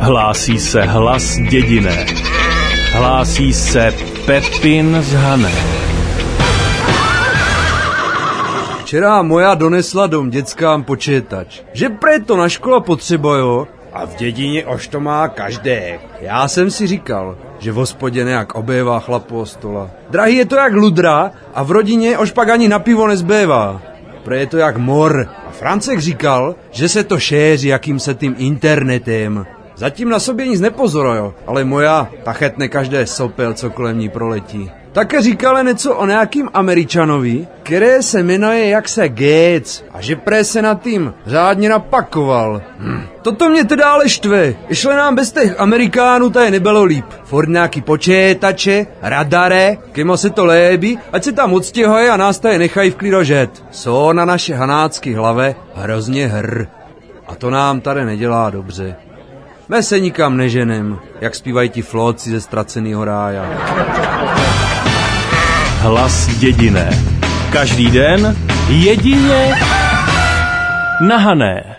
Hlásí se hlas dědiné. Hlásí se Pepin z Hané. Včera moja donesla dom dětskám počítač. Že preto na škola potřebuju a v dědině už to má každé. Já jsem si říkal, že v hospodě nejak obévá chlapu o stola. Drahý je to jak ludra a v rodině už pak ani na pivo nezbývá. Pre je to jak mor. Francek říkal, že se to šéří jakým se tím internetem. Zatím na sobě nic nepozoruju, ale moja ta chetne každé sopel, co kolem ní proletí. Také říkala něco o nějakým Američanovi, které se jmenuje jak se Gates a že pré se nad tím řádně napakoval. Hm. Toto mě teda ale štve. Išle nám bez těch Amerikánů tady nebylo líp. Ford nějaký počítače, radare, kemo se to lébi, ať se tam odstěhoje a nás tady nechají v klidu žet. Jsou na naše hanácky hlave hrozně hr. A to nám tady nedělá dobře. My se nikam neženem, jak zpívají ti flóci ze ztraceného rája. Hlas dědiné. Každý den jedině na Hané.